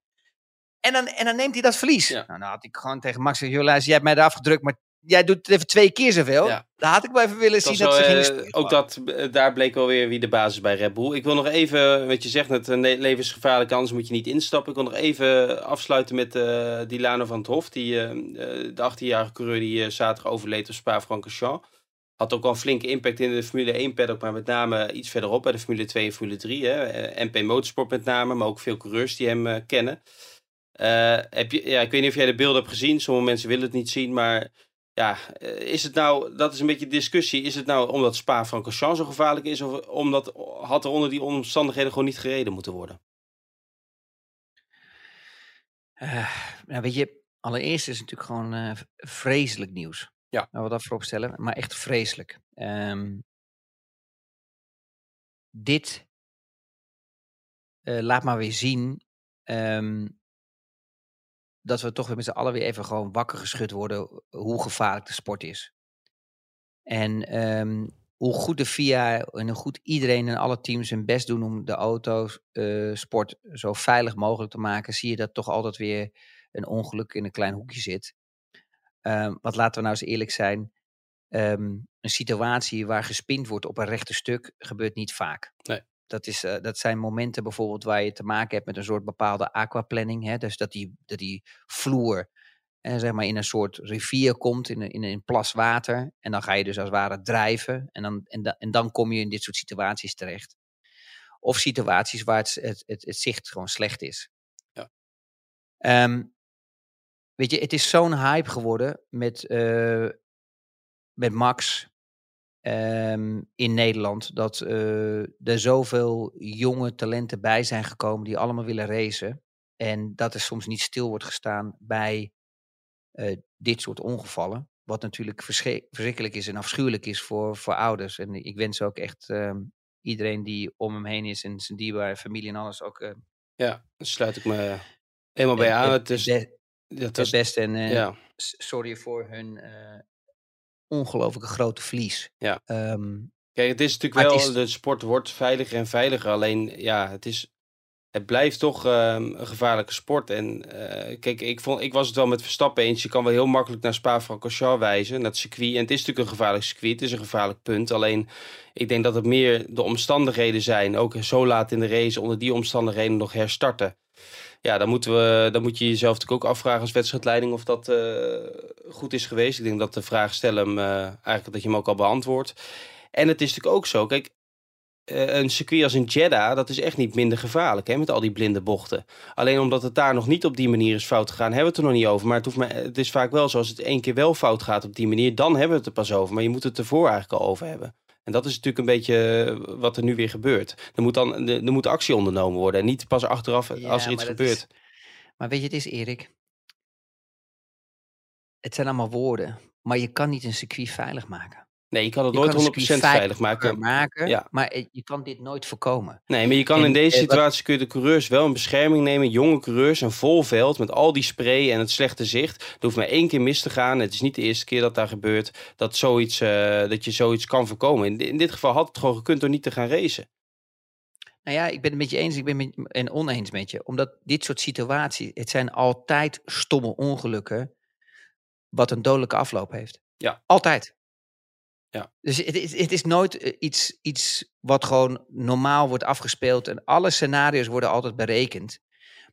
[SPEAKER 3] En dan, en dan neemt hij dat verlies.
[SPEAKER 2] Ja.
[SPEAKER 3] Nou, dan had ik gewoon tegen Max gezegd, luister, jij hebt mij eraf gedrukt, maar jij doet het even twee keer zoveel.
[SPEAKER 2] Ja.
[SPEAKER 3] Daar had ik wel even willen zien dat ze
[SPEAKER 2] wel,
[SPEAKER 3] gingen
[SPEAKER 2] eh,
[SPEAKER 3] spelen.
[SPEAKER 2] ook dat, eh, daar bleek wel weer wie de basis bij Red Bull. Ik wil nog even, wat je zegt, het eh, ne- levensgevaarlijk, anders moet je niet instappen. Ik wil nog even afsluiten met eh Dilano van het Hof, die, eh, eh, de 18-jarige coureur die eh, zaterdag overleed op Spa-Francorchamps. Had ook al een flinke impact in de Formule 1 paddock, maar met name iets verderop bij de Formule 2 en Formule 3. Hè. Eh, MP Motorsport met name, maar ook veel coureurs die hem eh, kennen. Eh, heb je, ja, ik weet niet of jij de beelden hebt gezien. Sommige mensen willen het niet zien, maar ja, eh, is het nou, dat is een beetje discussie. Is het nou omdat Spa-Francorchamps zo gevaarlijk is, of omdat had er onder die omstandigheden gewoon niet gereden moeten worden?
[SPEAKER 3] Nou, weet je, allereerst is het natuurlijk gewoon vreselijk nieuws.
[SPEAKER 2] Ja.
[SPEAKER 3] Laten we dat voorop stellen, maar echt vreselijk. Ehm, dit laat maar weer zien ehm, dat we toch weer met z'n allen weer even gewoon wakker geschud worden hoe gevaarlijk de sport is. En ehm, hoe goed de FIA en hoe goed iedereen en alle teams hun best doen om de auto's, eh, zo veilig mogelijk te maken, zie je dat toch altijd weer een ongeluk in een klein hoekje zit. Ehm, want laten we nou eens eerlijk zijn, ehm, een situatie waar gespind wordt op een rechte stuk gebeurt niet vaak.
[SPEAKER 2] Nee.
[SPEAKER 3] Dat, is, eh, dat zijn momenten bijvoorbeeld waar je te maken hebt met een soort bepaalde aquaplanning. Hè? Dus dat die, dat die vloer eh, zeg maar in een soort rivier komt, in een, in een plas water. En dan ga je dus als het ware drijven. En dan, en, da- en dan kom je in dit soort situaties terecht. Of situaties waar het, het, het, het zicht gewoon slecht is.
[SPEAKER 2] Ja.
[SPEAKER 3] Ehm, weet je, het is zo'n hype geworden met, eh, met Max ehm, in Nederland. Dat eh, er zoveel jonge talenten bij zijn gekomen die allemaal willen racen. En dat er soms niet stil wordt gestaan bij eh, dit soort ongevallen. Wat natuurlijk verschri- verschrikkelijk is en afschuwelijk is voor, voor ouders. En ik wens ook echt ehm, iedereen die om hem heen is en zijn dierbare familie en alles ook eh,
[SPEAKER 2] Ja, daar sluit ik me helemaal bij aan.
[SPEAKER 3] het-
[SPEAKER 2] is,
[SPEAKER 3] het
[SPEAKER 2] dat
[SPEAKER 3] het
[SPEAKER 2] was,
[SPEAKER 3] beste. En
[SPEAKER 2] ja,
[SPEAKER 3] sorry voor hun ongelooflijke grote verlies.
[SPEAKER 2] Ja.
[SPEAKER 3] Ehm,
[SPEAKER 2] Kijk, het is natuurlijk wel,
[SPEAKER 3] is-
[SPEAKER 2] de sport wordt veiliger en veiliger. Alleen, ja, het is, het blijft toch ehm, een gevaarlijke sport. En eh, kijk, ik, vond, ik was het wel met Verstappen eens. Je kan wel heel makkelijk naar Spa-Francorchamps wijzen, naar het circuit. En het is natuurlijk een gevaarlijk circuit, het is een gevaarlijk punt. Alleen, ik denk dat het meer de omstandigheden zijn. Ook zo laat in de race, onder die omstandigheden nog herstarten. Ja, dan, moeten we, dan moet je jezelf natuurlijk ook afvragen als wedstrijdleiding of dat eh, goed is geweest. Ik denk dat de vraag stellen hem, eh, eigenlijk dat je hem ook al beantwoordt. En het is natuurlijk ook zo, kijk, eh, een circuit als in Jeddah, dat is echt niet minder gevaarlijk, hè, met al die blinde bochten. Alleen omdat het daar nog niet op die manier is fout gegaan, hebben we het er nog niet over. Maar het, hoeft maar, het is vaak wel zo, als het één keer wel fout gaat op die manier, dan hebben we het er pas over. Maar je moet het ervoor eigenlijk al over hebben. En dat is natuurlijk een beetje eh, wat er nu weer gebeurt. Er moet dan er, moet actie ondernomen worden en niet pas achteraf
[SPEAKER 3] Ja,
[SPEAKER 2] als er iets gebeurt.
[SPEAKER 3] is- maar weet je, het is Erik. Het zijn allemaal woorden. Maar je kan niet een circuit veilig maken.
[SPEAKER 2] Nee, je kan het
[SPEAKER 3] Je
[SPEAKER 2] nooit
[SPEAKER 3] kan een
[SPEAKER 2] 100%
[SPEAKER 3] circuit
[SPEAKER 2] veilig maken.
[SPEAKER 3] maken
[SPEAKER 2] Ja.
[SPEAKER 3] Maar je kan dit nooit voorkomen.
[SPEAKER 2] Nee, maar je kan
[SPEAKER 3] En,
[SPEAKER 2] in deze
[SPEAKER 3] eh, wat-
[SPEAKER 2] situatie kun je de coureurs wel in bescherming nemen. Jonge coureurs, een vol veld met al die spray en het slechte zicht. Er hoeft maar één keer mis te gaan. Het is niet de eerste keer dat daar gebeurt. Dat, zoiets, eh, dat je zoiets kan voorkomen. In, in dit geval had het gewoon gekund door niet te gaan racen.
[SPEAKER 3] Nou ja, ik ben het met je eens ik ben met, en oneens met je. Omdat dit soort situaties, het zijn altijd stomme ongelukken wat een dodelijke afloop heeft.
[SPEAKER 2] Ja.
[SPEAKER 3] Altijd.
[SPEAKER 2] Ja.
[SPEAKER 3] Dus het, is- het is nooit eh, iets, iets wat gewoon normaal wordt afgespeeld en alle scenario's worden altijd berekend.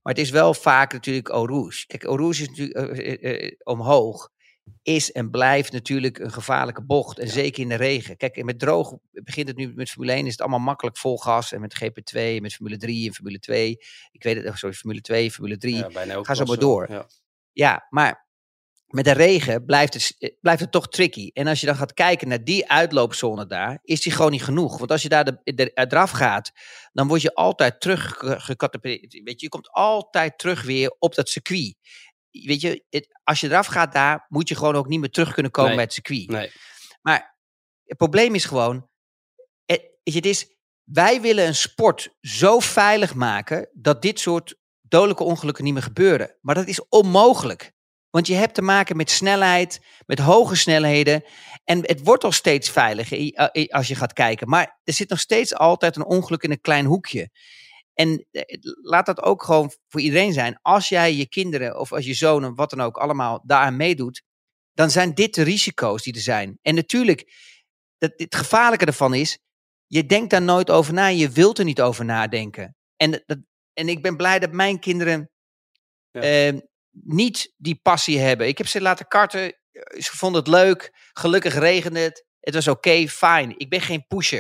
[SPEAKER 3] Maar het is wel vaak natuurlijk Eau Rouge. Kijk, Eau Rouge is natuurlijk eh, eh, omhoog. Is en blijft natuurlijk een gevaarlijke bocht. En zeker in de regen. Kijk, met droog begint het nu met Formule 1 is het allemaal makkelijk vol gas. En met GP2, en met Formule 3 en Formule 2. Ik weet het, sorry, Formule 2, Formule 3.
[SPEAKER 2] Ja, bijna ook
[SPEAKER 3] Ga zo maar door.
[SPEAKER 2] Ja.
[SPEAKER 3] Ja, maar met de regen blijft het, eh, blijft het toch tricky. En als je dan gaat kijken naar die uitloopzone daar, is die gewoon niet genoeg. Want als je daar de, de, eraf gaat, dan word je altijd terug. Weet je, je komt altijd terug weer op dat circuit. Weet je, het, als je eraf gaat daar, moet je gewoon ook niet meer terug kunnen komen
[SPEAKER 2] Nee.
[SPEAKER 3] bij het circuit.
[SPEAKER 2] Nee.
[SPEAKER 3] Maar het probleem is gewoon, het, je, het is, wij willen een sport zo veilig maken dat dit soort dodelijke ongelukken niet meer gebeuren. Maar dat is onmogelijk. Want je hebt te maken met snelheid, met hoge snelheden. En het wordt al steeds veiliger a- i- als je gaat kijken. Maar er zit nog steeds altijd een ongeluk in een klein hoekje. En eh, laat dat ook gewoon voor iedereen zijn. Als jij je kinderen of als je zonen, wat dan ook, allemaal daaraan meedoet. Dan zijn dit de risico's die er zijn. En natuurlijk, dat, het gevaarlijke ervan is. Je denkt daar nooit over na. Je wilt er niet over nadenken. En, dat, en ik ben blij dat mijn kinderen
[SPEAKER 2] Ja.
[SPEAKER 3] eh, niet die passie hebben. Ik heb ze laten karten. eh, Ze vonden het leuk. Gelukkig regende het. Het was oké, fijn. Ik ben geen pusher.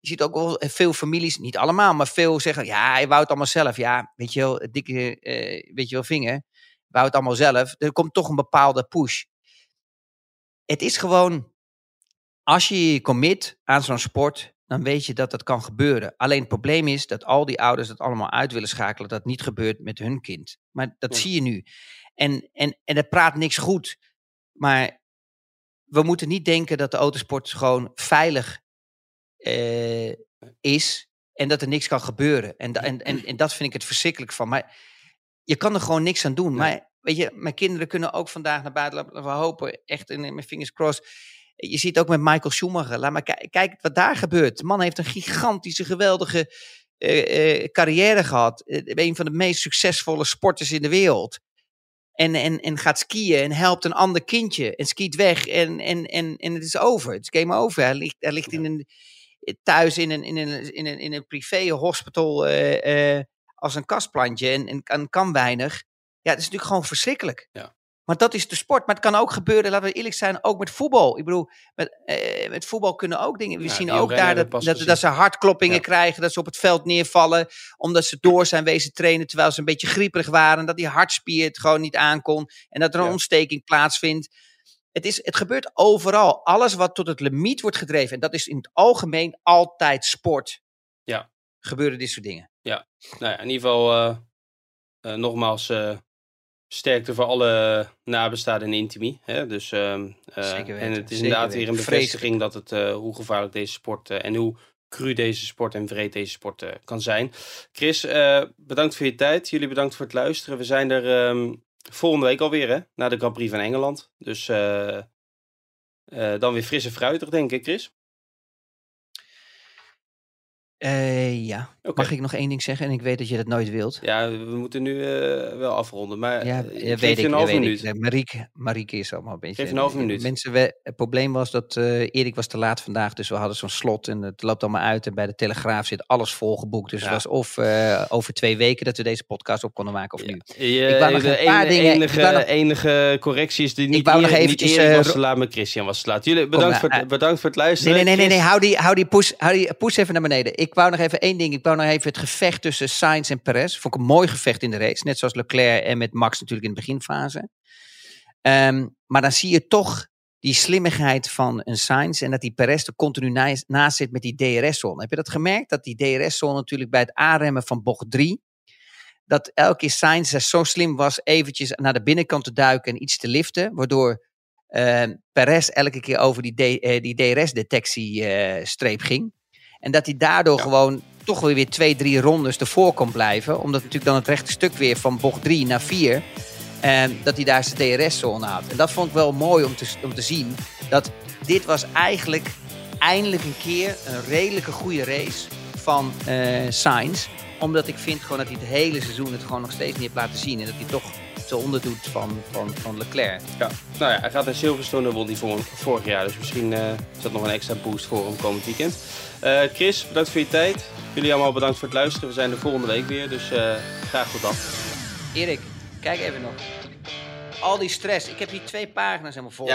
[SPEAKER 3] Je ziet ook wel veel families, niet allemaal, maar veel zeggen: ja, hij wou het allemaal zelf. Ja, weet je wel, dikke, eh, weet je wel, vinger. Wou het allemaal zelf. Er komt toch een bepaalde push. Het is gewoon, als je je commit aan zo'n sport, dan weet je dat dat kan gebeuren. Alleen het probleem is dat al die ouders het allemaal uit willen schakelen, dat niet gebeurt met hun kind. Maar dat
[SPEAKER 2] Ja.
[SPEAKER 3] zie je nu. En, en, en dat praat niks goed. Maar we moeten niet denken dat de autosport gewoon veilig eh, is en dat er niks kan gebeuren. En, da- en, en, en dat vind ik het verschrikkelijk van. Maar je kan er gewoon niks aan doen. Maar weet je, mijn kinderen kunnen ook vandaag naar buiten. We hopen, echt in, in mijn fingers crossed. Je ziet ook met Michael Schumacher. Laat maar ki- kijk wat daar gebeurt. De man heeft een gigantische, geweldige eh, eh, carrière gehad. Eh, een van de meest succesvolle sporters in de wereld. En, en, en gaat skiën en helpt een ander kindje. En skiet weg en, en, en, en het is over. Het is game over. Hij ligt, hij ligt in een, thuis in een, in een, in een, in een privé hospital als een kastplantje en, en kan, kan weinig. Ja, het is natuurlijk gewoon verschrikkelijk.
[SPEAKER 2] Ja.
[SPEAKER 3] Maar dat is de sport. Maar het kan ook gebeuren, laten we eerlijk zijn, ook met voetbal. Ik bedoel, met, eh, met voetbal kunnen ook dingen. We
[SPEAKER 2] Ja,
[SPEAKER 3] zien ook daar dat, dat, dat ze hartkloppingen
[SPEAKER 2] Ja.
[SPEAKER 3] krijgen, dat ze op het veld neervallen, omdat ze door zijn wezen trainen terwijl ze een beetje grieperig waren, dat die hartspier het gewoon niet aankon en dat er een
[SPEAKER 2] Ja.
[SPEAKER 3] ontsteking plaatsvindt. Het, is, het gebeurt overal. Alles wat tot het limiet wordt gedreven, en dat is in het algemeen altijd sport.
[SPEAKER 2] Ja.
[SPEAKER 3] Gebeuren dit soort dingen.
[SPEAKER 2] Nou ja, in ieder geval eh, eh, nogmaals eh, sterkte voor alle nabestaanden en intimie. Hè? Dus, ehm, eh,
[SPEAKER 3] Zeker
[SPEAKER 2] en het is
[SPEAKER 3] zeker
[SPEAKER 2] inderdaad weer een bevestiging dat het, eh, hoe gevaarlijk deze sport eh, en hoe cru deze sport en vreed deze sport kan zijn. Chris, bedankt voor je tijd. Jullie bedankt voor het luisteren. We zijn er ehm, volgende week alweer, hè? Na de Grand Prix van Engeland. Dus dan weer fris en fruitig, denk ik, Chris.
[SPEAKER 3] Eh, ja. Mag ik nog één ding zeggen? En ik weet dat je dat nooit wilt.
[SPEAKER 2] Ja, we moeten nu eh, wel afronden. Maar
[SPEAKER 3] Ja,
[SPEAKER 2] eh,
[SPEAKER 3] weet ik.
[SPEAKER 2] een
[SPEAKER 3] weet
[SPEAKER 2] minuut.
[SPEAKER 3] ik. Nee, Marieke, Marieke is allemaal een beetje...
[SPEAKER 2] Geef een halve minuut.
[SPEAKER 3] Mensen, we, het probleem was dat Erik was te laat vandaag, dus we hadden zo'n slot en het loopt allemaal uit. En bij de Telegraaf zit alles volgeboekt. Dus
[SPEAKER 2] Ja.
[SPEAKER 3] het was of over twee weken dat we deze podcast op konden maken of nu. Ik wou nog een paar
[SPEAKER 2] ene-
[SPEAKER 3] dingen- ik
[SPEAKER 2] enige,
[SPEAKER 3] nog-
[SPEAKER 2] enige correctie is die niet,
[SPEAKER 3] wou nog eventjes,
[SPEAKER 2] Erik was te laat, maar Christian was te laat. Jullie, bedankt, voor, het- bedankt voor het
[SPEAKER 3] Nee,
[SPEAKER 2] luisteren.
[SPEAKER 3] nee, nee, nee, nee.
[SPEAKER 2] Chris.
[SPEAKER 3] Hou die, hou die poes, hou die poes even naar beneden. Ik wou nog even één ding. Ik wou nog even het gevecht tussen Sainz en Perez. Vond ik een mooi gevecht in de race. Net zoals Leclerc en met Max natuurlijk in de beginfase. Ehm, maar dan zie je toch die slimmigheid van een Sainz. En dat die Perez er continu naast, zit met die DRS-zone. Heb je dat gemerkt? Dat die DRS-zone natuurlijk bij het aanremmen van bocht 3. Dat elke keer Sainz zo slim was eventjes naar de binnenkant te duiken en iets te liften. Waardoor eh, Perez elke keer over die, eh, die DRS-detectiestreep ging. En dat hij daardoor
[SPEAKER 2] Ja.
[SPEAKER 3] gewoon toch weer, weer twee, drie rondes ervoor kon blijven. Omdat natuurlijk dan het rechte stuk weer van bocht 3 naar 4. En dat hij daar zijn DRS-zone had. En dat vond ik wel mooi om te, om te zien. Dat dit was eigenlijk eindelijk een keer een redelijke goede race van eh Sainz. Omdat ik vind gewoon dat hij het hele seizoen het gewoon nog steeds niet heeft laten zien. En dat hij toch te onderdoet van, van, van Leclerc.
[SPEAKER 2] Ja. Nou ja, hij gaat naar Silverstone, won voor, vorig jaar. Dus misschien eh, is dat nog een extra boost voor hem komend weekend. Eh, Chris, bedankt voor je tijd. Jullie allemaal bedankt voor het luisteren. We zijn er volgende week weer, dus eh, graag tot dan.
[SPEAKER 3] Erik, kijk even nog. Al die stress. Ik heb hier twee pagina's helemaal vol.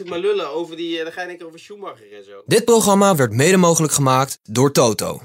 [SPEAKER 2] ook maar lullen over die... dan ga je denken over Schumacher en zo.
[SPEAKER 4] Dit programma werd mede mogelijk gemaakt door Toto.